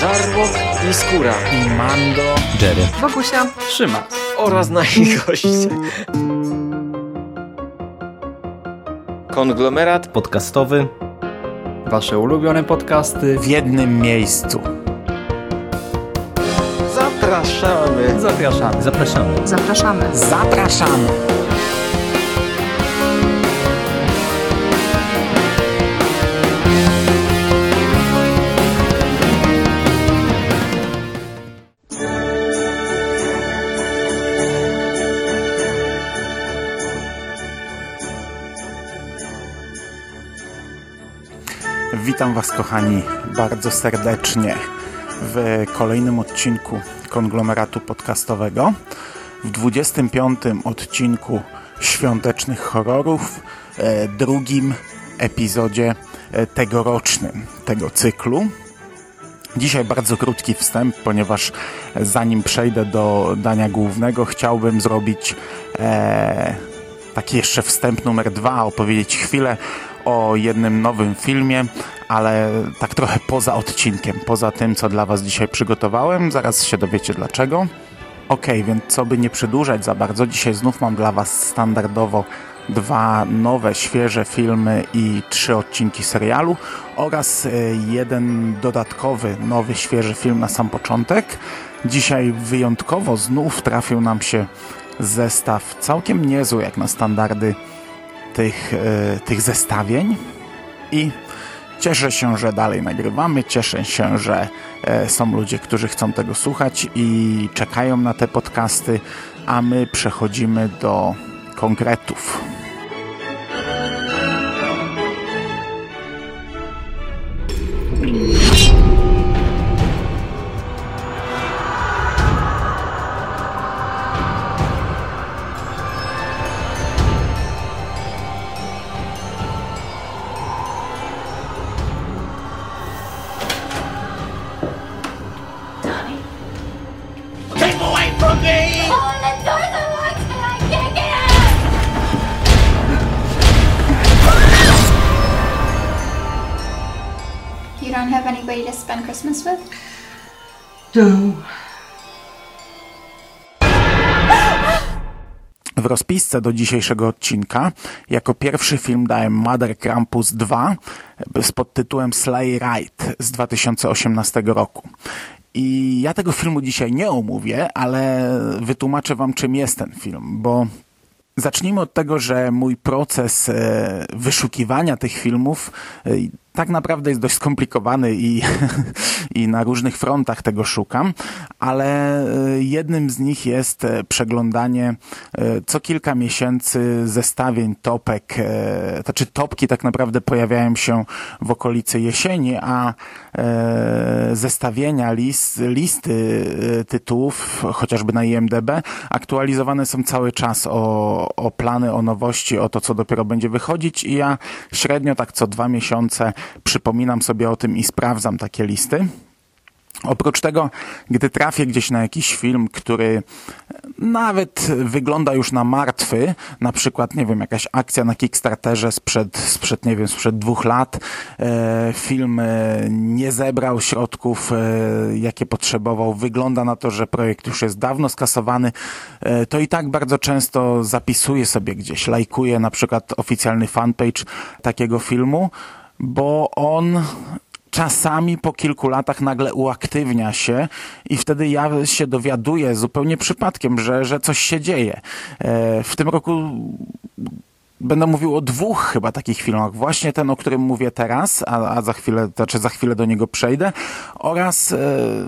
Żarłok i Skóra i Mando, Jerry, Bogusia, Trzyma oraz nasi goście. Konglomerat podcastowy. wasze ulubione podcasty w jednym miejscu. zapraszamy. Zapraszamy. Zapraszamy. zapraszamy. Zapraszamy. Witam Was, kochani, bardzo serdecznie w kolejnym odcinku konglomeratu podcastowego. W 25 odcinku świątecznych horrorów, e, drugim epizodzie e, tegorocznym tego cyklu. Dzisiaj bardzo krótki wstęp, ponieważ zanim przejdę do dania głównego, chciałbym zrobić e, taki jeszcze wstęp numer dwa, opowiedzieć chwilę o jednym nowym filmie, ale tak trochę poza odcinkiem, poza tym, co dla Was dzisiaj przygotowałem. Zaraz się dowiecie dlaczego. Ok, więc co by nie przedłużać za bardzo, dzisiaj znów mam dla Was standardowo dwa nowe, świeże filmy i trzy odcinki serialu oraz e, jeden dodatkowy, nowy, świeży film na sam początek. Dzisiaj wyjątkowo znów trafił nam się zestaw całkiem niezły jak na standardy tych, e, tych zestawień i cieszę się, że dalej nagrywamy, cieszę się, że e, są ludzie, którzy chcą tego słuchać i czekają na te podcasty, a my przechodzimy do konkretów. Oh, You don't have anybody to spend Christmas with? W rozpisce do dzisiejszego odcinka jako pierwszy film dałem Mother Krampus 2 z podtytułem Slay Ride z 2018 roku. I ja tego filmu dzisiaj nie omówię, ale wytłumaczę wam czym jest ten film, bo zacznijmy od tego, że mój proces e, wyszukiwania tych filmów e, tak naprawdę jest dość skomplikowany i, i na różnych frontach tego szukam, ale e, jednym z nich jest e, przeglądanie e, co kilka miesięcy zestawień topek, znaczy topki tak naprawdę pojawiają się w okolicy jesieni, a zestawienia, list, listy tytułów, chociażby na IMDB, aktualizowane są cały czas o, o plany, o nowości, o to, co dopiero będzie wychodzić. I ja średnio tak co dwa miesiące przypominam sobie o tym i sprawdzam takie listy. Oprócz tego, gdy trafię gdzieś na jakiś film, który nawet wygląda już na martwy, na przykład, nie wiem, jakaś akcja na Kickstarterze sprzed, sprzed nie wiem, sprzed dwóch lat, e, film e, nie zebrał środków, e, jakie potrzebował, wygląda na to, że projekt już jest dawno skasowany, to i tak bardzo często zapisuję sobie gdzieś, lajkuję na przykład oficjalny fanpage takiego filmu, bo on czasami po kilku latach nagle uaktywnia się i wtedy ja się dowiaduję zupełnie przypadkiem, że, że coś się dzieje. E, W tym roku Będę mówił o dwóch chyba takich filmach. Właśnie ten, o którym mówię teraz, a, a za chwilę, znaczy za chwilę do niego przejdę, oraz e,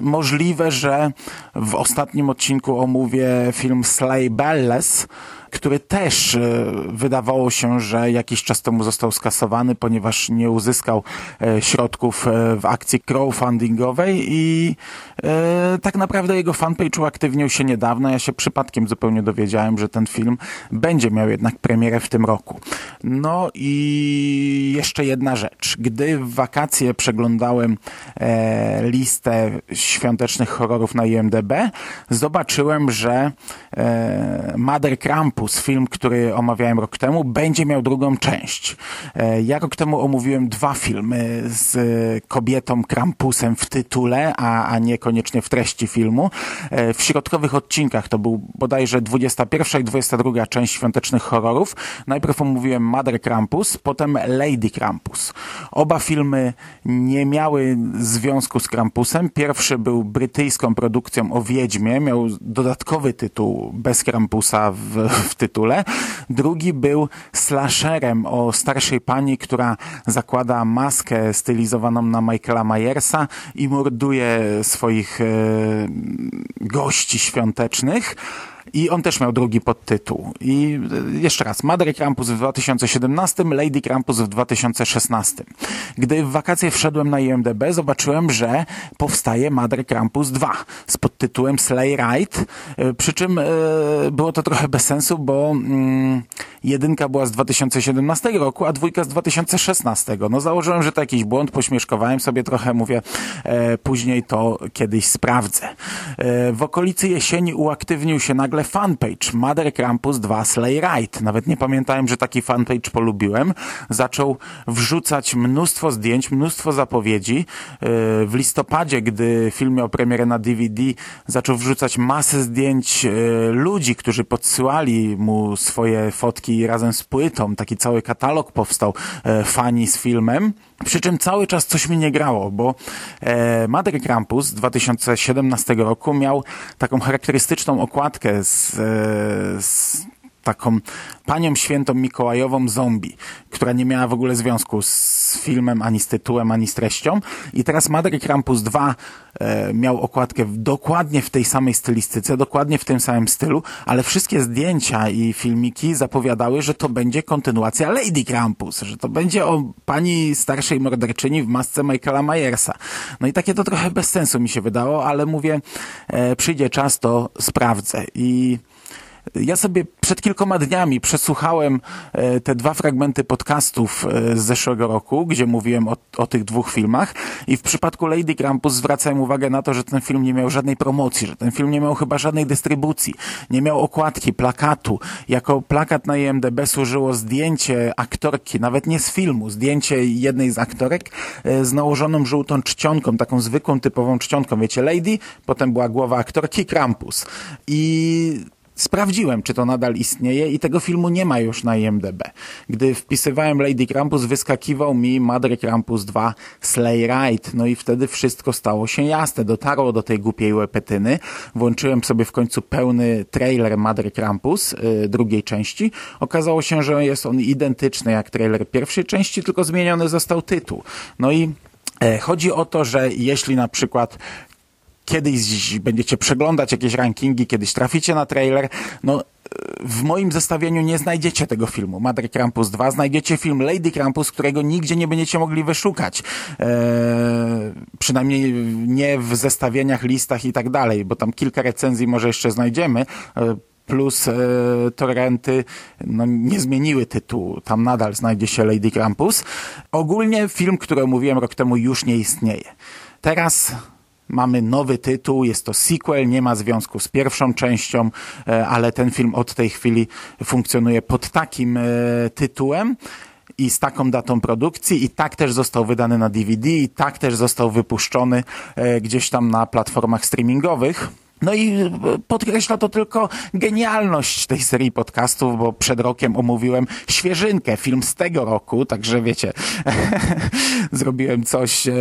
możliwe, że w ostatnim odcinku omówię film Slay Belles, który też e, wydawało się, że jakiś czas temu został skasowany, ponieważ nie uzyskał e, środków e, w akcji crowdfundingowej i tak naprawdę jego fanpage uaktywnił się niedawno. Ja się przypadkiem zupełnie dowiedziałem, że ten film będzie miał jednak premierę w tym roku. No i jeszcze jedna rzecz. Gdy w wakacje przeglądałem listę świątecznych horrorów na IMDb, zobaczyłem, że Mother Krampus Krampus, film, który omawiałem rok temu, będzie miał drugą część. E, Ja rok temu omówiłem dwa filmy z kobietą Krampusem w tytule, a, a niekoniecznie w treści filmu. E, W środkowych odcinkach to był bodajże 21 i 22 część świątecznych horrorów. Najpierw omówiłem Mother Krampus, potem Lady Krampus. Oba filmy nie miały związku z Krampusem. Pierwszy był brytyjską produkcją o Wiedźmie, miał dodatkowy tytuł bez Krampusa w, w tytule. Drugi był slasherem o starszej pani, która zakłada maskę stylizowaną na Michaela Myersa i morduje swoich e, gości świątecznych. I on też miał drugi podtytuł. I e, jeszcze raz, Mother Krampus w 2017, Lady Krampus w 2016. Gdy w wakacje wszedłem na IMDB, zobaczyłem, że powstaje Mother Krampus 2 z podtytułem Slay Ride, przy czym e, było to trochę bez sensu, bo mm, jedynka była z 2017 roku, a dwójka z 2016. No założyłem, że to jakiś błąd, pośmieszkowałem sobie trochę, mówię, e, później to kiedyś sprawdzę. W okolicy jesieni uaktywnił się nagle fanpage Mother Krampus 2 Slay Ride. Nawet nie pamiętałem, że taki fanpage polubiłem. Zaczął wrzucać mnóstwo zdjęć, mnóstwo zapowiedzi. E, w listopadzie, gdy film miał premierę na DVD, zaczął wrzucać masę zdjęć e, ludzi, którzy podsyłali mu swoje fotki razem z płytą. Taki cały katalog powstał e, fani z filmem. Przy czym cały czas coś mi nie grało, bo e, Mother Krampus z 2017 roku miał taką charakterystyczną okładkę e, z taką panią świętą Mikołajową zombie, która nie miała w ogóle związku z filmem, ani z tytułem, ani z treścią. I teraz Mother Krampus 2 e, miał okładkę w, dokładnie w tej samej stylistyce, dokładnie w tym samym stylu, ale wszystkie zdjęcia i filmiki zapowiadały, że to będzie kontynuacja Lady Krampus, że to będzie o pani starszej morderczyni w masce Michaela Myersa. No i takie to trochę bez sensu mi się wydało, ale mówię, e, przyjdzie czas, to sprawdzę. I ja sobie przed kilkoma dniami przesłuchałem e, te dwa fragmenty podcastów e, z zeszłego roku, gdzie mówiłem o, o tych dwóch filmach i w przypadku Lady Krampus zwracałem uwagę na to, że ten film nie miał żadnej promocji, że ten film nie miał chyba żadnej dystrybucji, nie miał okładki, plakatu. Jako plakat na IMDB służyło zdjęcie aktorki, nawet nie z filmu, zdjęcie jednej z aktorek e, z nałożoną żółtą czcionką, taką zwykłą, typową czcionką. Wiecie, Lady, potem była głowa aktorki Krampus. I Sprawdziłem, czy to nadal istnieje i tego filmu nie ma już na IMDb. Gdy wpisywałem Lady Krampus, wyskakiwał mi Mother Krampus 2 Slay Ride. No i wtedy wszystko stało się jasne. Dotarło do tej głupiej łepetyny. Włączyłem sobie w końcu pełny trailer Mother Krampus yy, drugiej części. Okazało się, że jest on identyczny jak trailer pierwszej części, tylko zmieniony został tytuł. No i e, Chodzi o to, że jeśli na przykład kiedyś będziecie przeglądać jakieś rankingi, kiedyś traficie na trailer, no w moim zestawieniu nie znajdziecie tego filmu Mother Krampus 2, znajdziecie film Lady Krampus, którego nigdzie nie będziecie mogli wyszukać. Eee, przynajmniej nie w zestawieniach, listach i tak dalej, bo tam kilka recenzji może jeszcze znajdziemy. Eee, plus e, torrenty no, nie zmieniły tytułu. Tam nadal znajdzie się Lady Krampus. Ogólnie film, który omówiłem rok temu już nie istnieje. Teraz Mamy nowy tytuł, jest to sequel, nie ma związku z pierwszą częścią, e, ale ten film od tej chwili funkcjonuje pod takim e, tytułem i z taką datą produkcji i tak też został wydany na DVD i tak też został wypuszczony e, gdzieś tam na platformach streamingowych. No i podkreśla to tylko genialność tej serii podcastów, bo przed rokiem omówiłem Świeżynkę, film z tego roku, także wiecie, zrobiłem coś, e,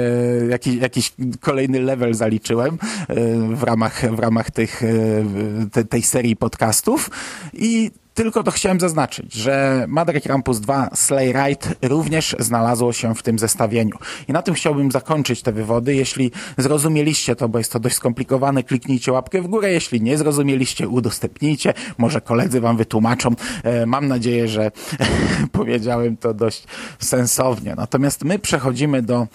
jakiś, jakiś kolejny level zaliczyłem e, w ramach, w ramach tych, e, te, tej serii podcastów i tylko to chciałem zaznaczyć, że Mother Krampus 2 Slay Ride również znalazło się w tym zestawieniu. I na tym chciałbym zakończyć te wywody. Jeśli zrozumieliście to, bo jest to dość skomplikowane, kliknijcie łapkę w górę. Jeśli nie zrozumieliście, udostępnijcie. Może koledzy wam wytłumaczą. E, mam nadzieję, że powiedziałem to dość sensownie. Natomiast my przechodzimy do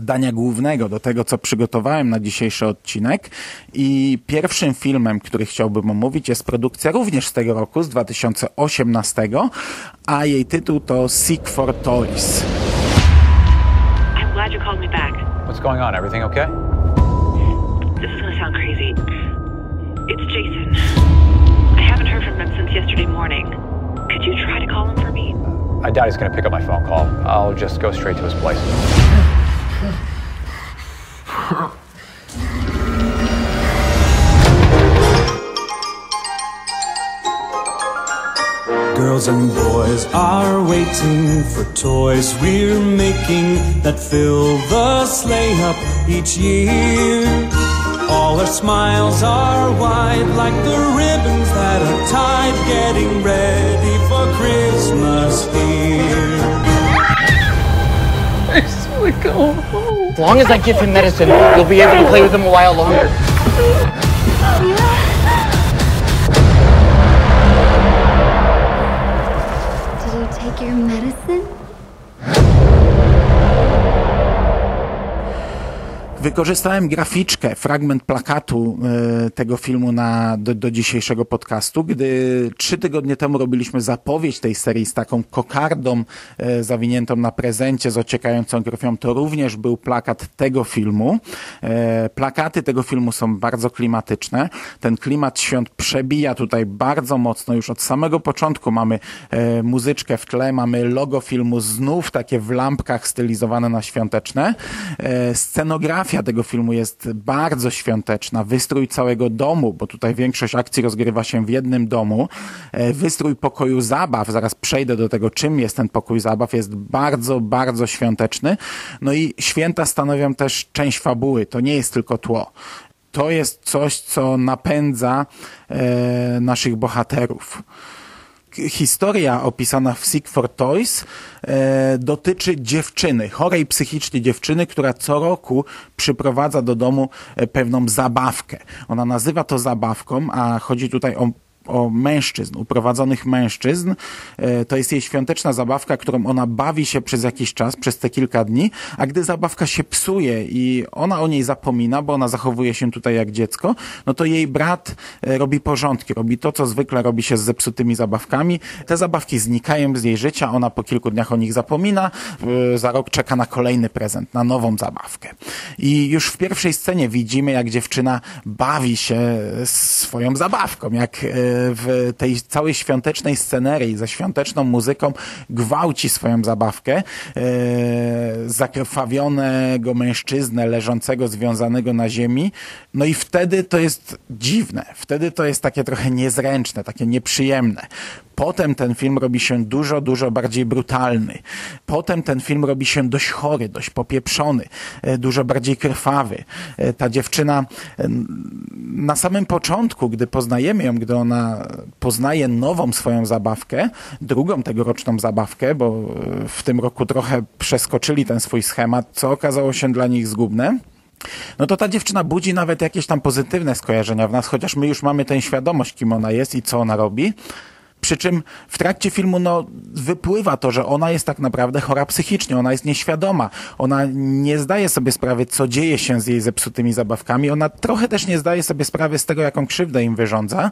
dania głównego, do tego, co przygotowałem na dzisiejszy odcinek. I pierwszym filmem, który chciałbym omówić, jest produkcja również z tego roku, z 2018, a jej tytuł to Seek for Toys. I'm glad you called me back. What's going on? Everything okay? This is gonna sound crazy. It's Jason. I haven't heard from apartment since yesterday morning. Could you try to call him for me? I doubt he's to pick up my phone call. I'll just go straight to his place. Girls and boys are waiting for toys we're making that fill the sleigh up each year. All our smiles are wide like the ribbons that are tied, getting ready for Christmas here. As long as I give him medicine, you'll be able to play with him a while longer. Wykorzystałem graficzkę, fragment plakatu e, tego filmu na, do, do dzisiejszego podcastu, gdy trzy tygodnie temu robiliśmy zapowiedź tej serii z taką kokardą e, zawiniętą na prezencie z ociekającą krwią, to również był plakat tego filmu. E, plakaty tego filmu są bardzo klimatyczne. Ten klimat świąt przebija tutaj bardzo mocno. Już od samego początku mamy muzyczkę w tle, mamy logo filmu znów takie w lampkach stylizowane na świąteczne. E, scenografia tego filmu jest bardzo świąteczna. Wystrój całego domu, bo tutaj większość akcji rozgrywa się w jednym domu. E, Wystrój pokoju zabaw, zaraz przejdę do tego, czym jest ten pokój zabaw, jest bardzo, bardzo świąteczny. No i święta stanowią też część fabuły. To nie jest tylko tło. To jest coś, co napędza e, naszych bohaterów historia opisana w Sick for Toys e, dotyczy dziewczyny, chorej psychicznie dziewczyny, która co roku przyprowadza do domu e, pewną zabawkę. Ona nazywa to zabawką, a chodzi tutaj o o mężczyzn, uprowadzonych mężczyzn. E, To jest jej świąteczna zabawka, którą ona bawi się przez jakiś czas, przez te kilka dni, a gdy zabawka się psuje i ona o niej zapomina, bo ona zachowuje się tutaj jak dziecko, no to jej brat e, robi porządki, robi to, co zwykle robi się z zepsutymi zabawkami. Te zabawki znikają z jej życia, ona po kilku dniach o nich zapomina, e, za rok czeka na kolejny prezent, na nową zabawkę. I już w pierwszej scenie widzimy, jak dziewczyna bawi się swoją zabawką, jak w tej całej świątecznej scenerii, ze świąteczną muzyką gwałci swoją zabawkę, e, zakrwawionego mężczyznę leżącego, związanego na ziemi. No i wtedy to jest dziwne, wtedy to jest takie trochę niezręczne, takie nieprzyjemne. Potem ten film robi się dużo, dużo bardziej brutalny. Potem ten film robi się dość chory, dość popieprzony, e, dużo bardziej krwawy. E, Ta dziewczyna na samym początku, gdy poznajemy ją, gdy ona poznaje nową swoją zabawkę, drugą tegoroczną zabawkę, bo e, w tym roku trochę przeskoczyli ten swój schemat, co okazało się dla nich zgubne, no to ta dziewczyna budzi nawet jakieś tam pozytywne skojarzenia w nas, chociaż my już mamy tę świadomość, kim ona jest i co ona robi. Przy czym w trakcie filmu no, wypływa to, że ona jest tak naprawdę chora psychicznie, ona jest nieświadoma, ona nie zdaje sobie sprawy, co dzieje się z jej zepsutymi zabawkami, ona trochę też nie zdaje sobie sprawy z tego, jaką krzywdę im wyrządza.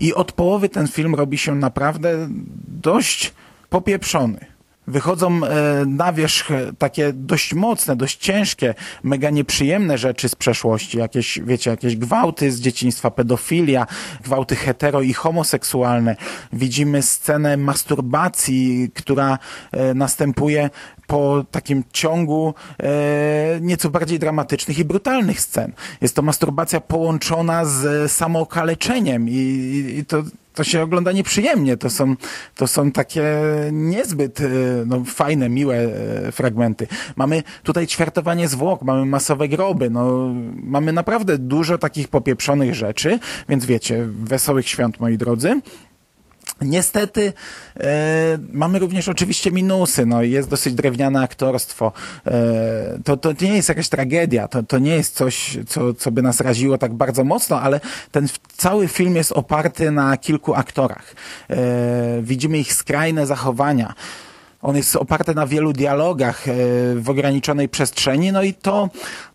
I od połowy ten film robi się naprawdę dość popieprzony. Wychodzą e, na wierzch e, takie dość mocne, dość ciężkie, mega nieprzyjemne rzeczy z przeszłości. Jakieś, wiecie, jakieś gwałty z dzieciństwa, pedofilia, gwałty hetero i homoseksualne. Widzimy scenę masturbacji, która e, następuje po takim ciągu e, nieco bardziej dramatycznych i brutalnych scen. Jest to masturbacja połączona z samookaleczeniem i, i, i to to się ogląda nieprzyjemnie. To są, to są takie niezbyt e, no, fajne, miłe e, fragmenty. Mamy tutaj ćwiartowanie zwłok, mamy masowe groby, no, mamy naprawdę dużo takich popieprzonych rzeczy, więc wiecie, wesołych świąt, moi drodzy. Niestety e, mamy również oczywiście minusy. No, jest dosyć drewniane aktorstwo. E, to, to nie jest jakaś tragedia. To, to nie jest coś, co, co by nas raziło tak bardzo mocno, ale ten cały film jest oparty na kilku aktorach. E, widzimy ich skrajne zachowania. On jest oparty na wielu dialogach e, w ograniczonej przestrzeni, no i to,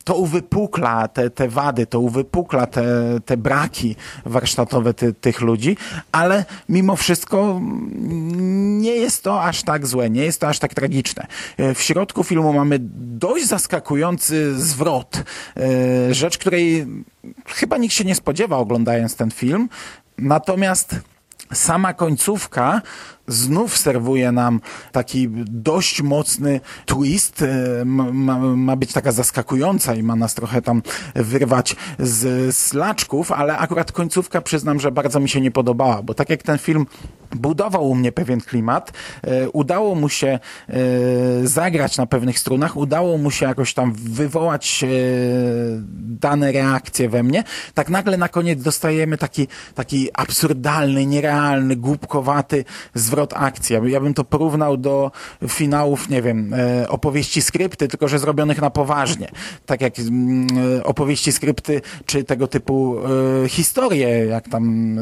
to uwypukla te, te wady, to uwypukla te, te braki warsztatowe ty, tych ludzi, ale mimo wszystko mm, nie jest to aż tak złe, nie jest to aż tak tragiczne. E, W środku filmu mamy dość zaskakujący zwrot, e, rzecz, której chyba nikt się nie spodziewał oglądając ten film, natomiast Sama końcówka znów serwuje nam taki dość mocny twist. E, Ma, ma, być taka zaskakująca i ma nas trochę tam wyrwać z, z laczków, ale akurat końcówka przyznam, że bardzo mi się nie podobała, bo tak jak ten film budował u mnie pewien klimat, e, udało mu się e, zagrać na pewnych strunach, udało mu się jakoś tam wywołać e, dane reakcje we mnie, tak nagle na koniec dostajemy taki, taki absurdalny, nierealny, głupkowaty zwrot akcji. Ja by- Ja bym to porównał do finałów, nie wiem, opowieści skrypty, tylko że zrobionych na poważnie. Tak jak mm, opowieści skrypty, czy tego typu historie, jak tam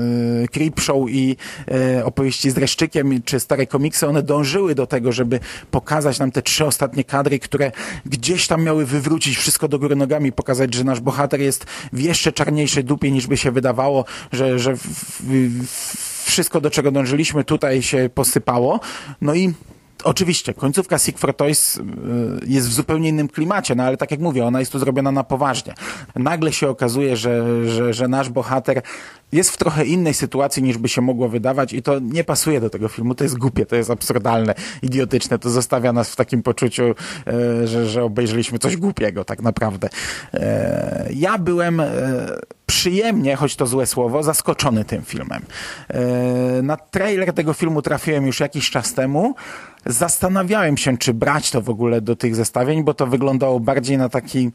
Creepshow i e, opowieści z dreszczykiem, czy stare komiksy, one dążyły do tego, żeby pokazać nam te trzy ostatnie kadry, które gdzieś tam miały wywrócić wszystko do góry nogami, pokazać, że nasz bohater jest w jeszcze czarniejszej dupie niż by się wydawało, że, że w, w, wszystko, do czego dążyliśmy, tutaj się posypało. No i Oczywiście, końcówka for Toys y, jest w zupełnie innym klimacie, no ale tak jak mówię, ona jest tu zrobiona na poważnie. Nagle się okazuje, że, że, że nasz bohater jest w trochę innej sytuacji niż by się mogło wydawać i to nie pasuje do tego filmu, to jest głupie, to jest absurdalne, idiotyczne, to zostawia nas w takim poczuciu, e, że, że obejrzeliśmy coś głupiego tak naprawdę. E, Ja byłem e, przyjemnie, choć to złe słowo, zaskoczony tym filmem. E, Na trailer tego filmu trafiłem już jakiś czas temu. Zastanawiałem się, czy brać to w ogóle do tych zestawień, bo to wyglądało bardziej na taki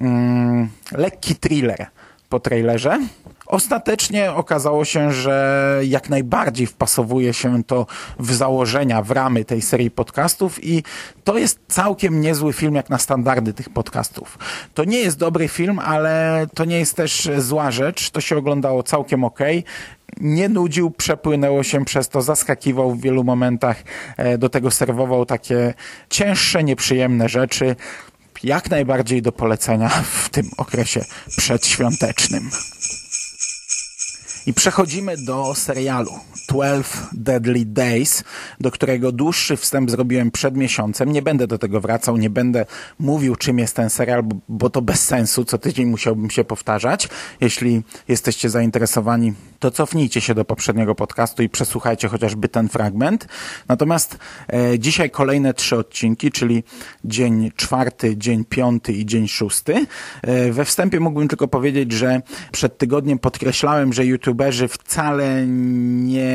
mm, lekki thriller po trailerze. Ostatecznie okazało się, że jak najbardziej wpasowuje się to w założenia, w ramy tej serii podcastów i to jest całkiem niezły film jak na standardy tych podcastów. To nie jest dobry film, ale to nie jest też zła rzecz. To się oglądało całkiem okej nie nudził, przepłynęło się przez to, zaskakiwał w wielu momentach, e, do tego serwował takie cięższe, nieprzyjemne rzeczy. Jak najbardziej do polecenia w tym okresie przedświątecznym. I przechodzimy do serialu 12 Deadly Days, do którego dłuższy wstęp zrobiłem przed miesiącem. Nie będę do tego wracał, nie będę mówił, czym jest ten serial, bo, bo to bez sensu. Co tydzień musiałbym się powtarzać. Jeśli jesteście zainteresowani, to cofnijcie się do poprzedniego podcastu i przesłuchajcie chociażby ten fragment. Natomiast e, dzisiaj kolejne trzy odcinki, czyli dzień czwarty, dzień piąty i dzień szósty. E, we wstępie mógłbym tylko powiedzieć, że przed tygodniem podkreślałem, że youtuberzy wcale nie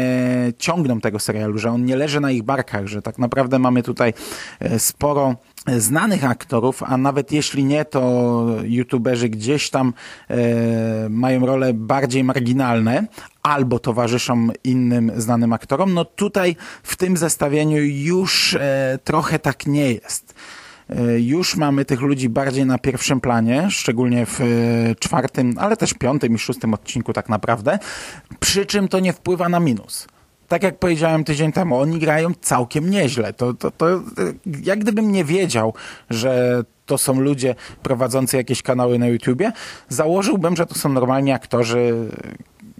ciągną tego serialu, że on nie leży na ich barkach, że tak naprawdę mamy tutaj e, sporo znanych aktorów, a nawet jeśli nie, to youtuberzy gdzieś tam e, mają role bardziej marginalne albo towarzyszą innym znanym aktorom, no tutaj w tym zestawieniu już e, trochę tak nie jest. E, Już mamy tych ludzi bardziej na pierwszym planie, szczególnie w e, czwartym, ale też piątym i szóstym odcinku tak naprawdę, przy czym to nie wpływa na minus tak jak powiedziałem tydzień temu, oni grają całkiem nieźle. To, to, to, jak gdybym nie wiedział, że to są ludzie prowadzący jakieś kanały na YouTubie, założyłbym, że to są normalni aktorzy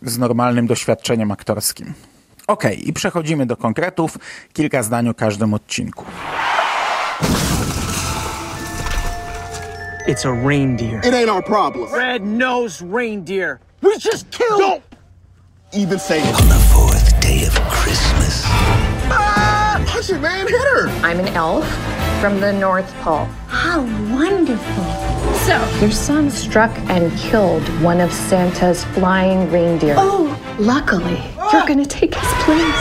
z normalnym doświadczeniem aktorskim. Okej, i przechodzimy do konkretów. Kilka zdań o każdym odcinku. It's a reindeer. It ain't our problem. Red-nosed reindeer. We just killed. Don't even say it. On the fourth day of Christmas, Ah! Push it, man. Hit her. I'm an elf from the North Pole. How wonderful. So, your son struck and killed one of Santa's flying reindeer. Oh, Luckily, you're gonna take his place.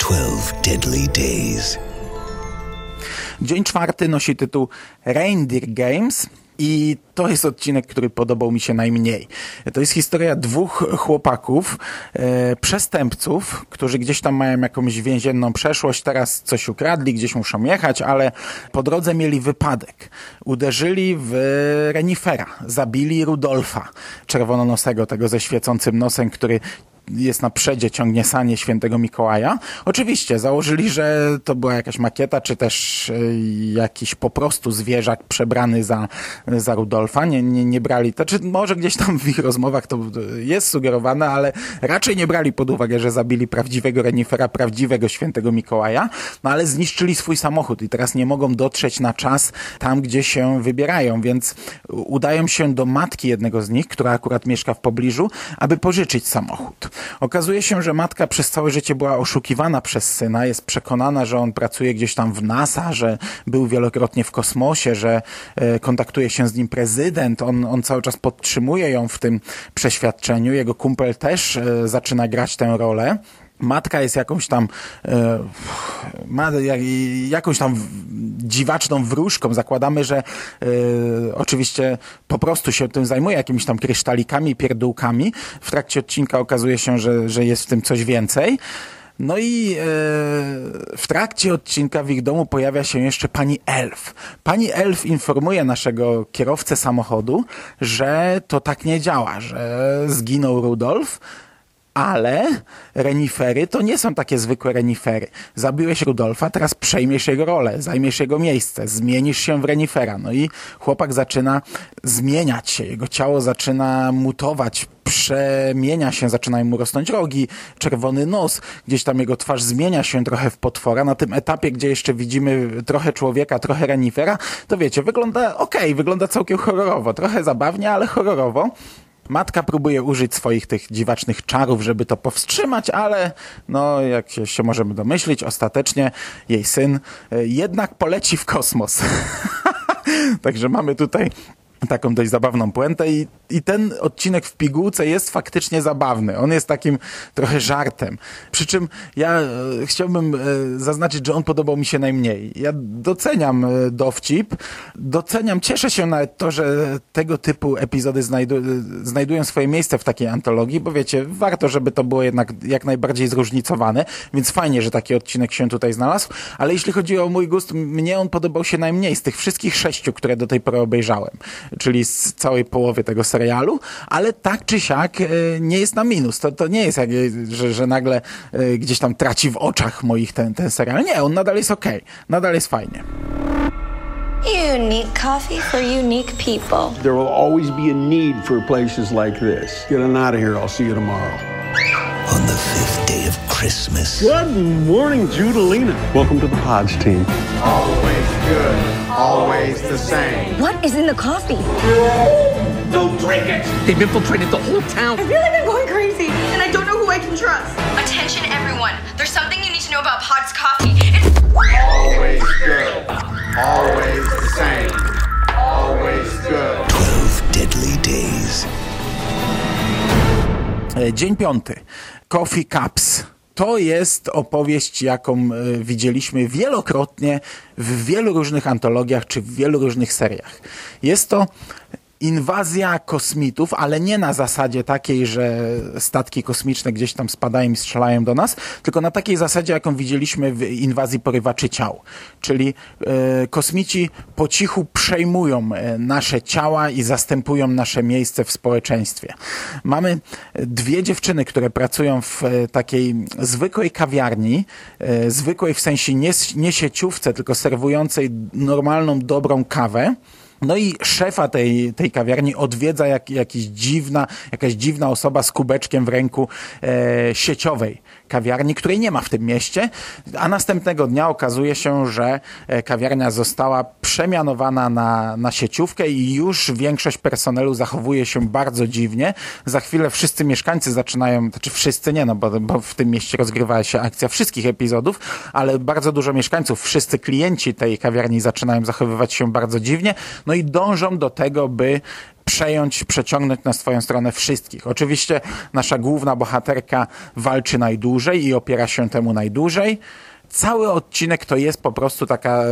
12 deadly days. Dzień czwarty nosi tytuł Reindeer Games i to jest odcinek, który podobał mi się najmniej. To jest historia dwóch chłopaków, e, przestępców, którzy gdzieś tam mają jakąś więzienną przeszłość, teraz coś ukradli, gdzieś muszą jechać, ale po drodze mieli wypadek. Uderzyli w renifera, zabili Rudolfa, czerwononosego, tego ze świecącym nosem, który jest na przedzie, ciągnie sanie świętego Mikołaja. Oczywiście założyli, że to była jakaś makieta, czy też y, jakiś po prostu zwierzak przebrany za, za Rudolfa. Nie, nie, nie brali, to czy może gdzieś tam w ich rozmowach to jest sugerowane, ale raczej nie brali pod uwagę, że zabili prawdziwego renifera, prawdziwego świętego Mikołaja, no ale zniszczyli swój samochód i teraz nie mogą dotrzeć na czas tam, gdzie się wybierają, więc udają się do matki jednego z nich, która akurat mieszka w pobliżu, aby pożyczyć samochód. Okazuje się, że matka przez całe życie była oszukiwana przez syna, jest przekonana, że on pracuje gdzieś tam w NASA, że był wielokrotnie w kosmosie, że e, kontaktuje się z nim prezydent, on, on cały czas podtrzymuje ją w tym przeświadczeniu, jego kumpel też e, zaczyna grać tę rolę. Matka jest jakąś tam e, ma jak, jakąś tam dziwaczną wróżką. Zakładamy, że e, oczywiście po prostu się tym zajmuje jakimiś tam krysztalikami, pierdółkami. W trakcie odcinka okazuje się, że, że jest w tym coś więcej. No i e, w trakcie odcinka w ich domu pojawia się jeszcze pani Elf. Pani Elf informuje naszego kierowcę samochodu, że to tak nie działa, że zginął Rudolf, ale renifery to nie są takie zwykłe renifery. Zabiłeś Rudolfa, teraz przejmiesz jego rolę, zajmiesz jego miejsce, zmienisz się w renifera. No i chłopak zaczyna zmieniać się, jego ciało zaczyna mutować, przemienia się, zaczynają mu rosnąć rogi, czerwony nos, gdzieś tam jego twarz zmienia się trochę w potwora. Na tym etapie, gdzie jeszcze widzimy trochę człowieka, trochę renifera, to wiecie, wygląda okay, wygląda całkiem horrorowo, trochę zabawnie, ale horrorowo. Matka próbuje użyć swoich tych dziwacznych czarów, żeby to powstrzymać, ale no, jak się, możemy domyślić, ostatecznie jej syn e, jednak poleci w kosmos. Także mamy tutaj taką dość zabawną puentę i, i ten odcinek w pigułce jest faktycznie zabawny. On jest takim trochę żartem. Przy czym ja e, chciałbym e, zaznaczyć, że on podobał mi się najmniej. Ja doceniam e, dowcip, doceniam, cieszę się nawet to, że tego typu epizody znajdu, e, znajdują swoje miejsce w takiej antologii, bo wiecie, warto, żeby to było jednak jak najbardziej zróżnicowane, więc fajnie, że taki odcinek się tutaj znalazł, ale jeśli chodzi o mój gust, mnie on podobał się najmniej z tych wszystkich sześciu, które do tej pory obejrzałem czyli z całej połowy tego serialu, ale tak czy siak e, nie jest na minus. To, to nie jest jak, że, że nagle e, gdzieś tam traci w oczach moich ten, ten serial. Nie, on nadal jest okej. Okay. Nadal jest fajnie. Unique coffee for unique people. There will always be a need for places like this. Get on out of here. I'll see you tomorrow. On the fifth day of Christmas. Good morning, Judalina. Welcome to the Pods team. Always good. Always the same. What is in the coffee? Don't drink it! They've infiltrated the whole town. I feel like I'm going crazy, and I don't know who I can trust. Attention, everyone. There's something you need to know about Pod's coffee. It's always good. Always the same. Always good. Twelve deadly days. Dzień piąty. Coffee Cups. To jest opowieść, jaką e, widzieliśmy wielokrotnie w wielu różnych antologiach czy w wielu różnych seriach. Jest to inwazja kosmitów, ale nie na zasadzie takiej, że statki kosmiczne gdzieś tam spadają i strzelają do nas, tylko na takiej zasadzie, jaką widzieliśmy w inwazji porywaczy ciał. Czyli e, kosmici po cichu przejmują e, nasze ciała i zastępują nasze miejsce w społeczeństwie. Mamy dwie dziewczyny, które pracują w e, takiej zwykłej kawiarni, e, zwykłej w sensie nie, nie sieciówce, tylko serwującej normalną, dobrą kawę. No i szefa tej, tej kawiarni odwiedza jak, jakiś dziwna, jakaś dziwna osoba z kubeczkiem w ręku e, sieciowej kawiarni, której nie ma w tym mieście, a następnego dnia okazuje się, że e, kawiarnia została przemianowana na, na sieciówkę i już większość personelu zachowuje się bardzo dziwnie. Za chwilę wszyscy mieszkańcy zaczynają, znaczy wszyscy nie, no bo, bo w tym mieście rozgrywała się akcja wszystkich epizodów, ale bardzo dużo mieszkańców, wszyscy klienci tej kawiarni zaczynają zachowywać się bardzo dziwnie, no i dążą do tego, by przejąć, przeciągnąć na swoją stronę wszystkich. Oczywiście nasza główna bohaterka walczy najdłużej i opiera się temu najdłużej. Cały odcinek to jest po prostu taka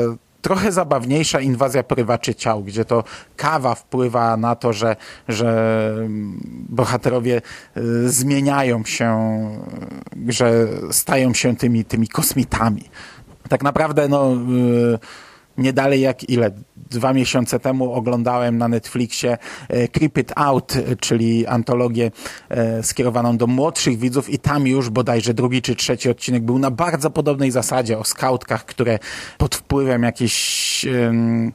trochę zabawniejsza inwazja porywaczy ciał, gdzie to kawa wpływa na to, że, że bohaterowie y, zmieniają się, że stają się tymi, tymi kosmitami. Tak naprawdę, no, y, nie dalej jak ile? Dwa miesiące temu oglądałem na Netflixie e, Creep It Out, e, czyli antologię e, skierowaną do młodszych widzów i tam już bodajże drugi czy trzeci odcinek był na bardzo podobnej zasadzie o skautkach, które pod wpływem jakiejś... em,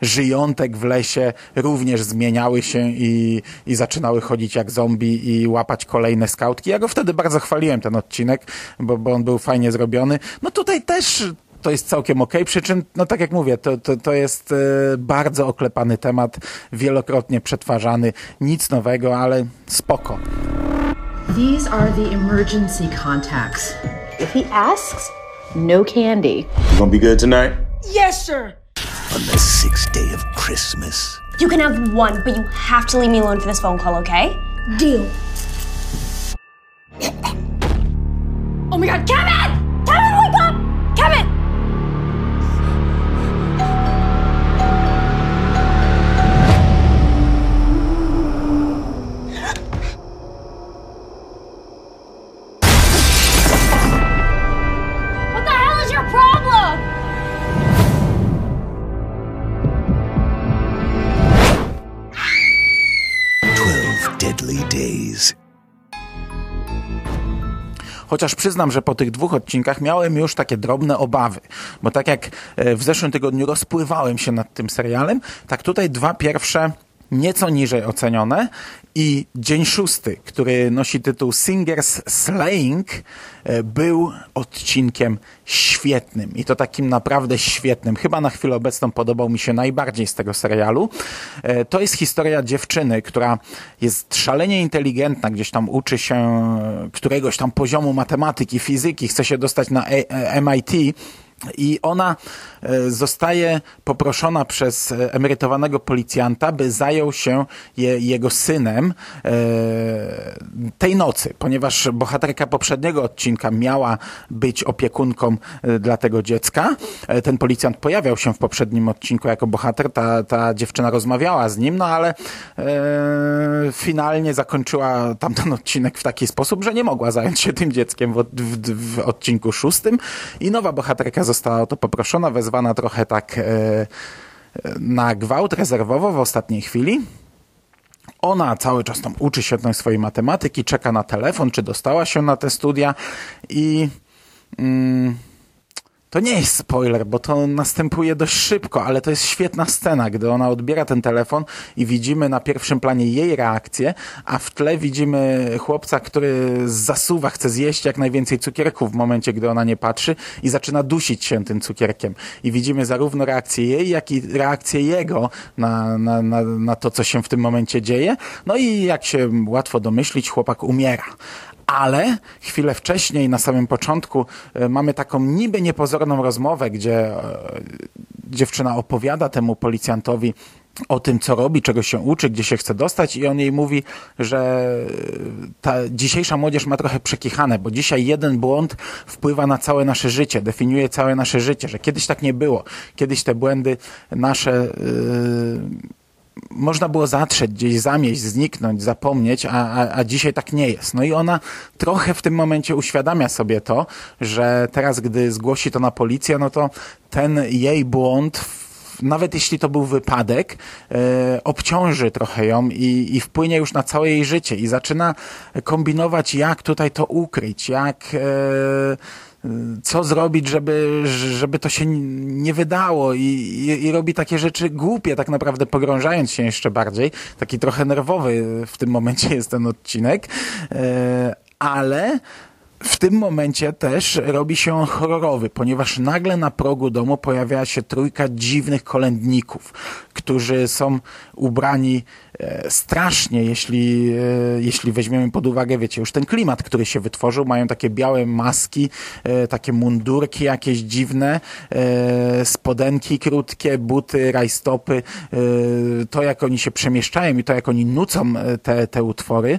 żyjątek w lesie również zmieniały się i, i zaczynały chodzić jak zombie i łapać kolejne skautki. Ja go wtedy bardzo chwaliłem, ten odcinek, bo, bo on był fajnie zrobiony. No tutaj też to jest całkiem okej, przy czym, no tak jak mówię, to, to, to jest e, bardzo oklepany temat, wielokrotnie przetwarzany, nic nowego, ale spoko. These are the emergency contacts. If he asks, no candy. You gonna be good tonight? Yes, sir. On the sixth day of Christmas, You can have one, but you have to leave me alone for this phone call, okay? Deal. Oh my god, Kevin! Kevin, wake Chociaż przyznam, że po tych dwóch odcinkach miałem już takie drobne obawy, bo tak jak e, w zeszłym tygodniu rozpływałem się nad tym serialem, tak tutaj dwa pierwsze nieco niżej ocenione i dzień szósty, który nosi tytuł Singers Slaying, e, był odcinkiem świetnym i to takim naprawdę świetnym. Chyba na chwilę obecną podobał mi się najbardziej z tego serialu. E, To jest historia dziewczyny, która jest szalenie inteligentna, gdzieś tam uczy się któregoś tam poziomu matematyki, fizyki, chce się dostać na E- MIT. I ona zostaje poproszona przez e, emerytowanego policjanta, by zajął się je, jego synem e, tej nocy, ponieważ bohaterka poprzedniego odcinka miała być opiekunką e, dla tego dziecka. E, Ten policjant pojawiał się w poprzednim odcinku jako bohater, ta, ta dziewczyna rozmawiała z nim, no ale e, finalnie zakończyła tamten odcinek w taki sposób, że nie mogła zająć się tym dzieckiem w, w, w odcinku szóstym i nowa bohaterka została o to poproszona, wezwana trochę tak e, na gwałt rezerwowo w ostatniej chwili. Ona cały czas tam uczy się tej swojej matematyki, czeka na telefon, czy dostała się na te studia i mm, to nie jest spoiler, bo to następuje dość szybko, ale to jest świetna scena, gdy ona odbiera ten telefon i widzimy na pierwszym planie jej reakcję, a w tle widzimy chłopca, który zasuwa, chce zjeść jak najwięcej cukierków w momencie, gdy ona nie patrzy i zaczyna dusić się tym cukierkiem. I widzimy zarówno reakcję jej, jak i reakcję jego na, na, na, na to, co się w tym momencie dzieje. No i jak się łatwo domyślić, chłopak umiera ale chwilę wcześniej, na samym początku, e, mamy taką niby niepozorną rozmowę, gdzie e, dziewczyna opowiada temu policjantowi o tym, co robi, czego się uczy, gdzie się chce dostać i on jej mówi, że ta dzisiejsza młodzież ma trochę przekichane, bo dzisiaj jeden błąd wpływa na całe nasze życie, definiuje całe nasze życie, że kiedyś tak nie było. Kiedyś te błędy nasze można było zatrzeć, gdzieś zamieść, zniknąć, zapomnieć, a, a, a dzisiaj tak nie jest. No i ona trochę w tym momencie uświadamia sobie to, że teraz, gdy zgłosi to na policję, no to ten jej błąd, nawet jeśli to był wypadek, e, obciąży trochę ją i, i wpłynie już na całe jej życie i zaczyna kombinować, jak tutaj to ukryć, jak... E, co zrobić, żeby, żeby to się nie wydało i, i, i robi takie rzeczy głupie, tak naprawdę pogrążając się jeszcze bardziej. Taki trochę nerwowy w tym momencie jest ten odcinek, e, ale w tym momencie też robi się on horrorowy, ponieważ nagle na progu domu pojawia się trójka dziwnych kolędników, którzy są ubrani e, strasznie, jeśli, e, jeśli weźmiemy pod uwagę, wiecie, już ten klimat, który się wytworzył, mają takie białe maski, e, takie mundurki jakieś dziwne, spodenki krótkie, buty, rajstopy, to jak oni się przemieszczają i to jak oni nucą te, te utwory,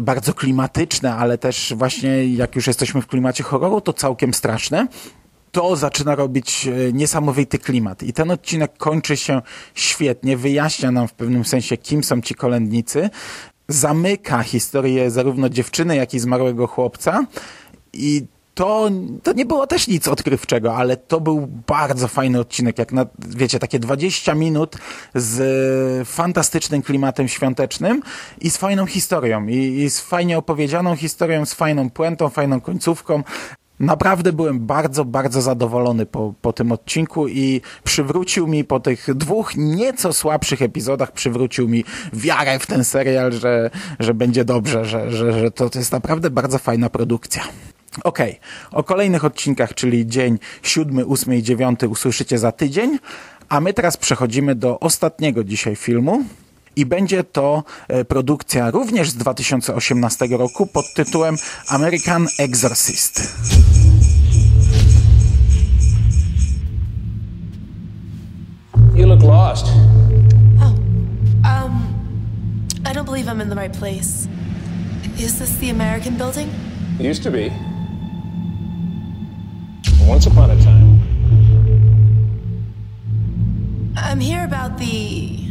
bardzo klimatyczne, ale też właśnie jak już jesteśmy w klimacie horroru, to całkiem straszne to zaczyna robić e, niesamowity klimat. I ten odcinek kończy się świetnie, wyjaśnia nam w pewnym sensie, kim są ci kolędnicy, zamyka historię zarówno dziewczyny, jak i zmarłego chłopca i to, to nie było też nic odkrywczego, ale to był bardzo fajny odcinek, jak na, wiecie, takie 20 minut z fantastycznym klimatem świątecznym i z fajną historią, i, i z fajnie opowiedzianą historią, z fajną puentą, fajną końcówką. Naprawdę byłem bardzo, bardzo zadowolony po, po tym odcinku i przywrócił mi po tych dwóch nieco słabszych epizodach, przywrócił mi wiarę w ten serial, że, że będzie dobrze, że, że, że to, jest naprawdę bardzo fajna produkcja. Okay. o kolejnych odcinkach, czyli dzień siódmy, ósmy i dziewiąty usłyszycie za tydzień, a my teraz przechodzimy do ostatniego dzisiaj filmu, i będzie to e, produkcja również z 2018 roku pod tytułem American Exorcist. You look lost. Oh, um, I don't believe I'm in the right place. Is this the American building? It used to be. Once upon a time. I'm here about the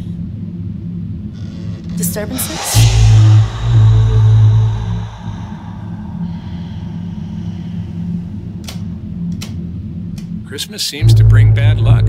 disturbances? Christmas seems to bring bad luck.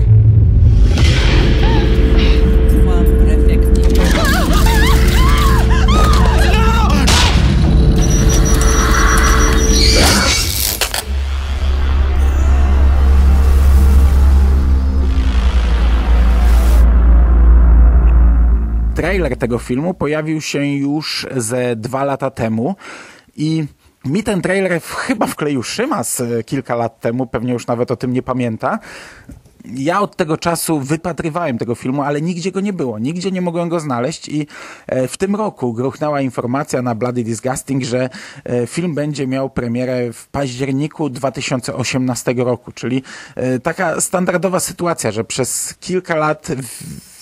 Trailer tego filmu pojawił się już ze dwa lata temu i mi ten trailer chyba wkleił Szymas kilka lat temu, pewnie już nawet o tym nie pamięta. Ja od tego czasu wypatrywałem tego filmu, ale nigdzie go nie było, nigdzie nie mogłem go znaleźć i e, w tym roku gruchnęła informacja na Bloody Disgusting, że e, film będzie miał premierę w październiku 2018 roku, czyli e, taka standardowa sytuacja, że przez kilka lat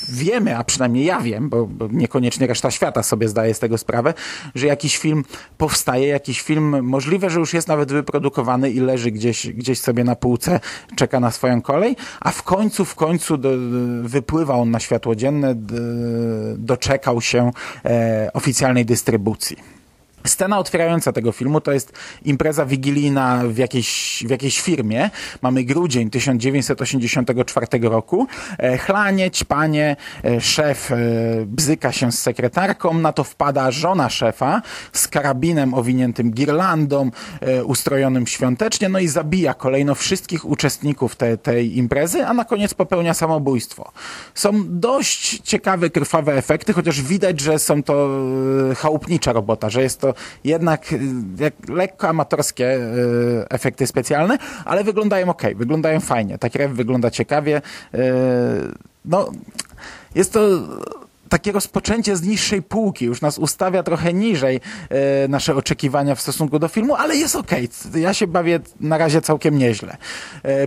wiemy, a przynajmniej ja wiem, bo, bo, niekoniecznie reszta świata sobie zdaje z tego sprawę, że jakiś film powstaje, jakiś film możliwe, że już jest nawet wyprodukowany i leży gdzieś, gdzieś sobie na półce, czeka na swoją kolej, a w końcu, w końcu do, wypływa on na światło dzienne, doczekał się e, oficjalnej dystrybucji. Scena otwierająca tego filmu to jest impreza wigilijna w jakiejś, w jakiejś firmie. Mamy grudzień 1984 roku. E, chlanie, ćpanie, e, szef e, bzyka się z sekretarką, na to wpada żona szefa z karabinem owiniętym girlandą, ustrojonym świątecznie, no i zabija kolejno wszystkich uczestników te, tej imprezy, a na koniec popełnia samobójstwo. Są dość ciekawe, krwawe efekty, chociaż widać, że są to chałupnicza robota, że jest to jednak y, jak lekko amatorskie y, efekty specjalne, ale wyglądają ok, wyglądają fajnie. Ta krew wygląda ciekawie. Y, no, jest to takie rozpoczęcie z niższej półki, już nas ustawia trochę niżej nasze oczekiwania w stosunku do filmu, ale jest. Okay. Ja się bawię na razie całkiem nieźle.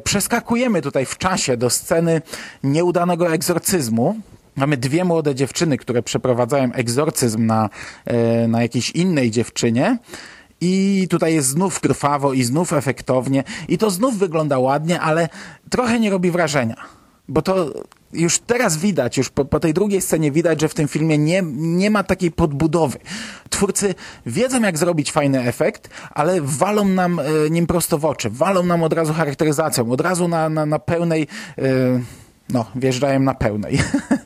Przeskakujemy tutaj w czasie do sceny nieudanego egzorcyzmu, Mamy dwie młode dziewczyny, które przeprowadzają egzorcyzm na, e, na jakiejś innej dziewczynie. I tutaj jest znów krwawo i znów efektownie. I to znów wygląda ładnie, ale trochę nie robi wrażenia. Bo to już teraz widać, już po, po, tej drugiej scenie widać, że w tym filmie nie, nie ma takiej podbudowy. Twórcy wiedzą, jak zrobić fajny efekt, ale walą nam e, nim prosto w oczy. Walą nam od razu charakteryzacją, od razu na, na, na pełnej... E, no, wjeżdżają na pełnej.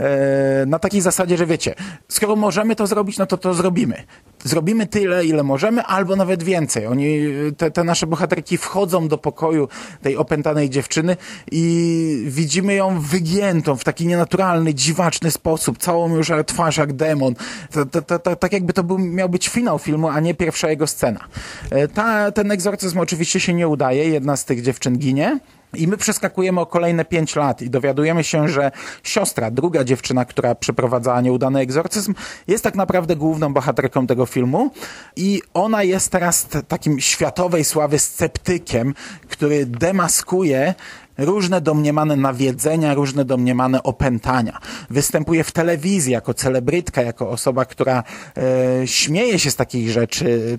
E, na takiej zasadzie, że wiecie, skoro możemy to zrobić, no to to zrobimy. Zrobimy tyle, ile możemy, albo nawet więcej. Oni, te, te nasze bohaterki wchodzą do pokoju tej opętanej dziewczyny i widzimy ją wygiętą w taki nienaturalny, dziwaczny sposób, całą już twarz jak demon. To, to, to, tak jakby to był, miał być finał filmu, a nie pierwsza jego scena. E, ta, ten egzorcyzm oczywiście się nie udaje, jedna z tych dziewczyn ginie. I my przeskakujemy o kolejne pięć lat i dowiadujemy się, że siostra, druga dziewczyna, która przeprowadzała nieudany egzorcyzm, jest tak naprawdę główną bohaterką tego filmu i ona jest teraz takim światowej sławy sceptykiem, który demaskuje różne domniemane nawiedzenia, różne domniemane opętania. Występuje w telewizji jako celebrytka, jako osoba, która e, śmieje się z takich rzeczy,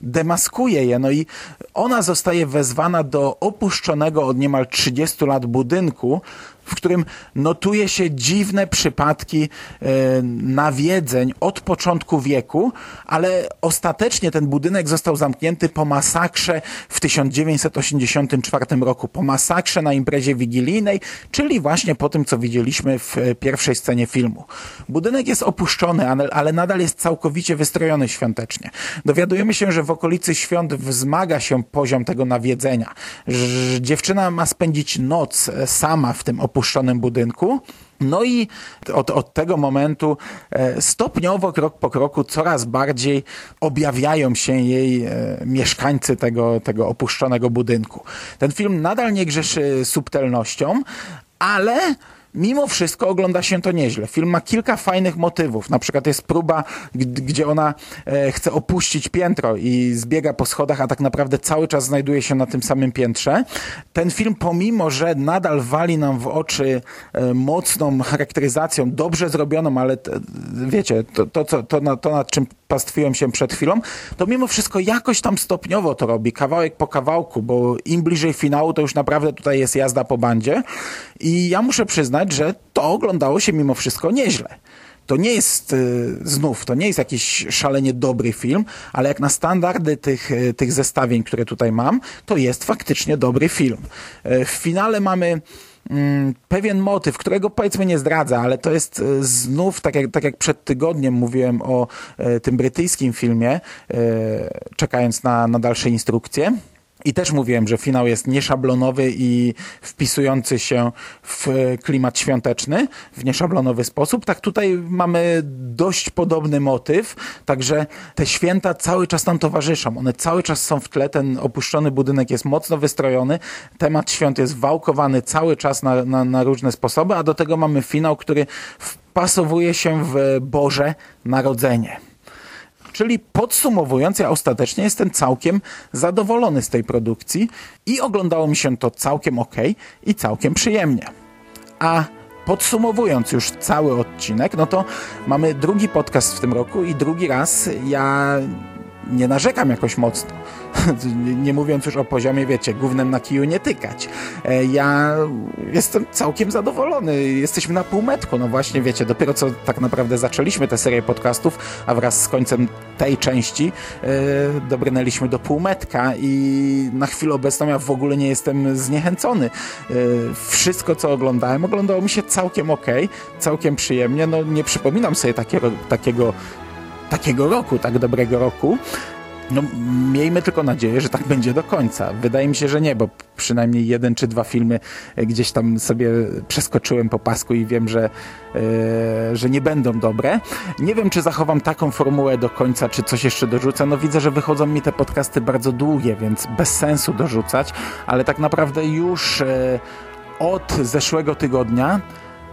demaskuje je. No i ona zostaje wezwana do opuszczonego od niemal 30 lat budynku, w którym notuje się dziwne przypadki e, nawiedzeń od początku wieku, ale ostatecznie ten budynek został zamknięty po masakrze w 1984 roku, po masakrze na imprezie wigilijnej, czyli właśnie po tym, co widzieliśmy w pierwszej scenie filmu. Budynek jest opuszczony, ale, ale nadal jest całkowicie wystrojony świątecznie. Dowiadujemy się, że w okolicy świąt wzmaga się poziom tego nawiedzenia, że dziewczyna ma spędzić noc sama w tym opuszczonym budynku. No i od, od tego momentu e, stopniowo, krok po kroku, coraz bardziej objawiają się jej e, mieszkańcy tego, tego opuszczonego budynku. Ten film nadal nie grzeszy subtelnością, ale Mimo wszystko ogląda się to nieźle. Film ma kilka fajnych motywów. Na przykład jest próba, gdzie ona e, chce opuścić piętro i zbiega po schodach, a tak naprawdę cały czas znajduje się na tym samym piętrze. Ten film, pomimo że nadal wali nam w oczy e, mocną charakteryzacją, dobrze zrobioną, ale t, wiecie, to, to, to, to, to nad czym pastwiłem się przed chwilą, to mimo wszystko jakoś tam stopniowo to robi, kawałek po kawałku, bo im bliżej finału, to już naprawdę tutaj jest jazda po bandzie. I ja muszę przyznać, że to oglądało się mimo wszystko nieźle. To nie jest y, znów, to nie jest jakiś szalenie dobry film, ale jak na standardy tych, y, tych zestawień, które tutaj mam, to jest faktycznie dobry film. Y, w finale mamy mm, pewien motyw, którego powiedzmy nie zdradza, ale to jest znów, tak jak, tak jak przed tygodniem mówiłem o tym brytyjskim filmie, czekając na, na dalsze instrukcje. I też mówiłem, że finał jest nieszablonowy i wpisujący się w klimat świąteczny w nieszablonowy sposób. Tak tutaj mamy dość podobny motyw, także te święta cały czas nam towarzyszą. One cały czas są w tle, ten opuszczony budynek jest mocno wystrojony, temat świąt jest wałkowany cały czas na, na, na różne sposoby, a do tego mamy finał, który wpasowuje się w Boże Narodzenie. Czyli podsumowując, ja ostatecznie jestem całkiem zadowolony z tej produkcji i oglądało mi się to całkiem ok i całkiem przyjemnie. A podsumowując już cały odcinek, no to mamy drugi podcast w tym roku i drugi raz ja nie narzekam jakoś mocno. nie mówiąc już o poziomie, wiecie, głównym na kiju nie tykać. E, ja jestem całkiem zadowolony. Jesteśmy na półmetku. No właśnie, wiecie, dopiero co tak naprawdę zaczęliśmy tę serię podcastów, a wraz z końcem tej części yy, dobrnęliśmy do półmetka i na chwilę obecną ja w ogóle nie jestem zniechęcony. Yy, wszystko, co oglądałem, oglądało mi się całkiem ok, całkiem przyjemnie. No nie przypominam sobie takiego, takiego takiego roku, tak dobrego roku. No, miejmy tylko nadzieję, że tak będzie do końca. Wydaje mi się, że nie, bo przynajmniej jeden czy dwa filmy gdzieś tam sobie przeskoczyłem po pasku i wiem, że, yy, że nie będą dobre. Nie wiem, czy zachowam taką formułę do końca, czy coś jeszcze dorzucę. No widzę, że wychodzą mi te podcasty bardzo długie, więc bez sensu dorzucać, ale tak naprawdę już yy, od zeszłego tygodnia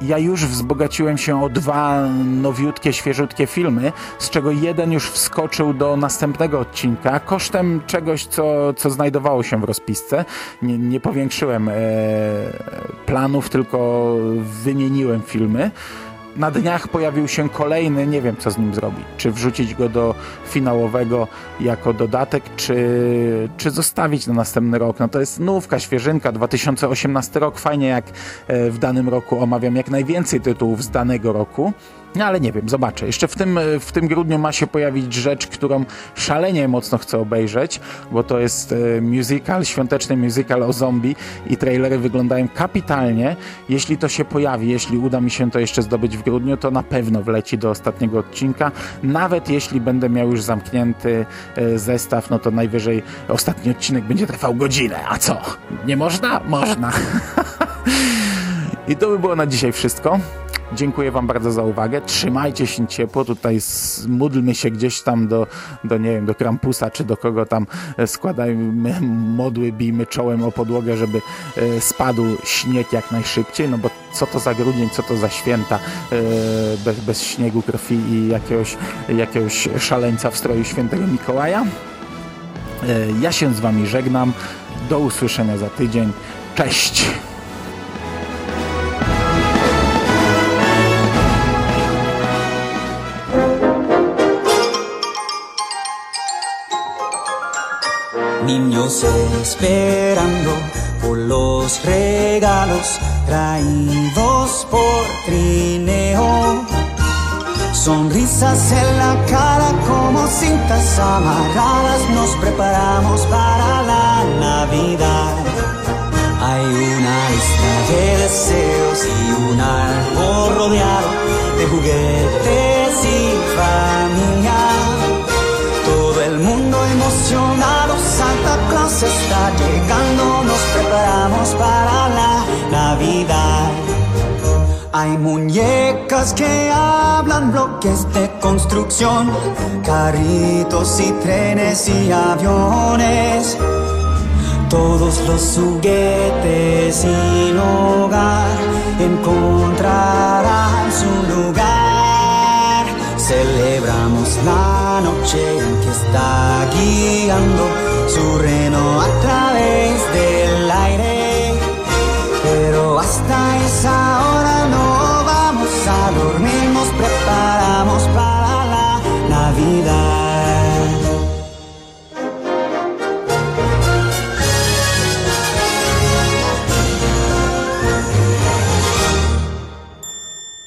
ja już wzbogaciłem się o dwa nowiutkie, świeżutkie filmy, z czego jeden już wskoczył do następnego odcinka kosztem czegoś, co, co znajdowało się w rozpisce. Nie, nie powiększyłem e, planów, tylko wymieniłem filmy na dniach pojawił się kolejny, nie wiem co z nim zrobić. Czy wrzucić go do finałowego jako dodatek, czy, czy zostawić na następny rok. No to jest nówka, świeżynka, 2018 rok. Fajnie jak e, w danym roku omawiam jak najwięcej tytułów z danego roku. No ale nie wiem, zobaczę. Jeszcze w tym, w tym grudniu ma się pojawić rzecz, którą szalenie mocno chcę obejrzeć, bo to jest e, musical, świąteczny musical o zombie i trailery wyglądają kapitalnie. Jeśli to się pojawi, jeśli uda mi się to jeszcze zdobyć w grudniu, to na pewno wleci do ostatniego odcinka. Nawet jeśli będę miał już zamknięty e, zestaw, no to najwyżej ostatni odcinek będzie trwał godzinę. A co? Nie można? Można. I to by było na dzisiaj wszystko. Dziękuję Wam bardzo za uwagę. Trzymajcie się ciepło. Tutaj módlmy się gdzieś tam do, do nie wiem, do Krampusa, czy do kogo tam e, składajmy modły, bijmy czołem o podłogę, żeby e, spadł śnieg jak najszybciej, no bo co to za grudzień, co to za święta e, bez, bez śniegu, krwi i jakiegoś, jakiegoś szaleńca w stroju świętego Mikołaja. Ja się z Wami żegnam. Do usłyszenia za tydzień. Cześć! Niños esperando por los regalos traídos por trineo. Sonrisas en la cara como cintas amarradas, nos preparamos para la Navidad. Hay una lista de deseos y un árbol rodeado de juguetes y familia. Claus está llegando, nos preparamos para la Navidad. Hay muñecas que hablan, bloques de construcción, carritos y trenes y aviones. Todos los juguetes sin hogar encontrarán su lugar. Celebramos la noche en que está guiando su reno a través del aire. Pero hasta esa